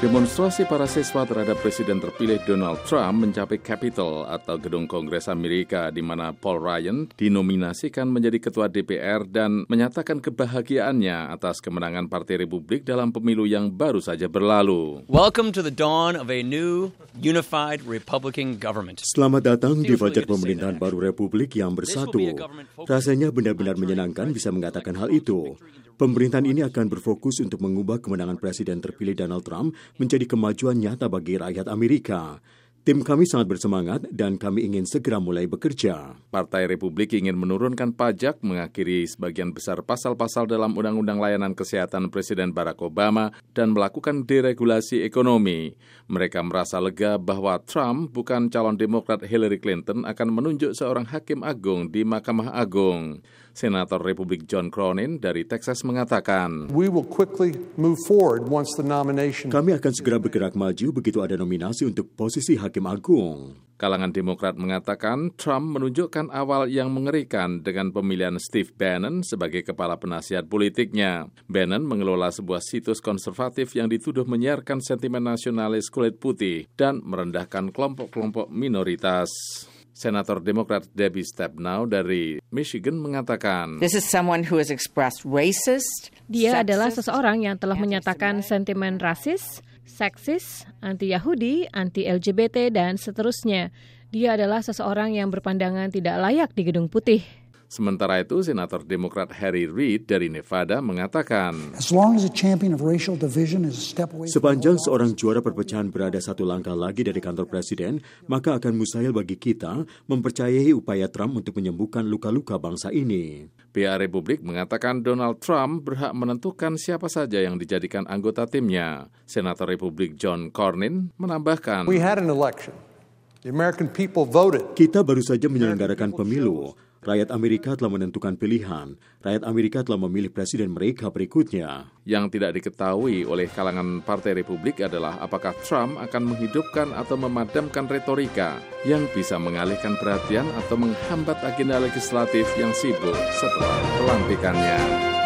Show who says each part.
Speaker 1: Demonstrasi para siswa terhadap Presiden terpilih Donald Trump mencapai Capitol atau gedung Kongres Amerika di mana Paul Ryan dinominasikan menjadi ketua DPR dan menyatakan kebahagiaannya atas kemenangan Partai Republik dalam pemilu yang baru saja berlalu.
Speaker 2: Welcome to the dawn of a new unified Republican government.
Speaker 3: Selamat datang di fajar pemerintahan baru Republik yang bersatu. Rasanya benar-benar menyenangkan bisa mengatakan hal itu. Pemerintahan ini akan berfokus untuk mengubah kemenangan Presiden terpilih Donald Trump menjadi kemajuan nyata bagi rakyat Amerika. Tim kami sangat bersemangat dan kami ingin segera mulai bekerja.
Speaker 1: Partai Republik ingin menurunkan pajak, mengakhiri sebagian besar pasal-pasal dalam Undang-Undang Layanan Kesehatan Presiden Barack Obama, dan melakukan deregulasi ekonomi. Mereka merasa lega bahwa Trump, bukan calon Demokrat Hillary Clinton, akan menunjuk seorang hakim agung di Mahkamah Agung. Senator Republik John Cronin dari Texas mengatakan,
Speaker 4: We will quickly move forward once the nomination.
Speaker 3: Kami akan segera bergerak maju begitu ada nominasi untuk posisi hakim agung.
Speaker 1: Kalangan Demokrat mengatakan Trump menunjukkan awal yang mengerikan dengan pemilihan Steve Bannon sebagai kepala penasihat politiknya. Bannon mengelola sebuah situs konservatif yang dituduh menyiarkan sentimen nasionalis kulit putih dan merendahkan kelompok-kelompok minoritas. Senator Demokrat Debbie Stabenow dari Michigan mengatakan,
Speaker 5: This is someone who has expressed racist.
Speaker 6: Dia adalah seseorang yang telah menyatakan sentimen rasis, seksis, anti-Yahudi, anti-LGBT, dan seterusnya. Dia adalah seseorang yang berpandangan tidak layak di Gedung Putih.
Speaker 1: Sementara itu, Senator Demokrat Harry Reid dari Nevada mengatakan,
Speaker 7: As long as a champion of racial division is a step away from
Speaker 3: Sepanjang seorang juara perpecahan berada satu langkah lagi dari kantor presiden, maka akan mustahil bagi kita mempercayai upaya Trump untuk menyembuhkan luka-luka bangsa ini.
Speaker 1: pihak Republik mengatakan Donald Trump berhak menentukan siapa saja yang dijadikan anggota timnya. Senator Republik John Cornyn menambahkan,
Speaker 4: We had an election.
Speaker 3: Kita baru saja menyelenggarakan pemilu. Rakyat Amerika telah menentukan pilihan. Rakyat Amerika telah memilih presiden mereka berikutnya.
Speaker 1: Yang tidak diketahui oleh kalangan Partai Republik adalah apakah Trump akan menghidupkan atau memadamkan retorika yang bisa mengalihkan perhatian atau menghambat agenda legislatif yang sibuk setelah pelantikannya.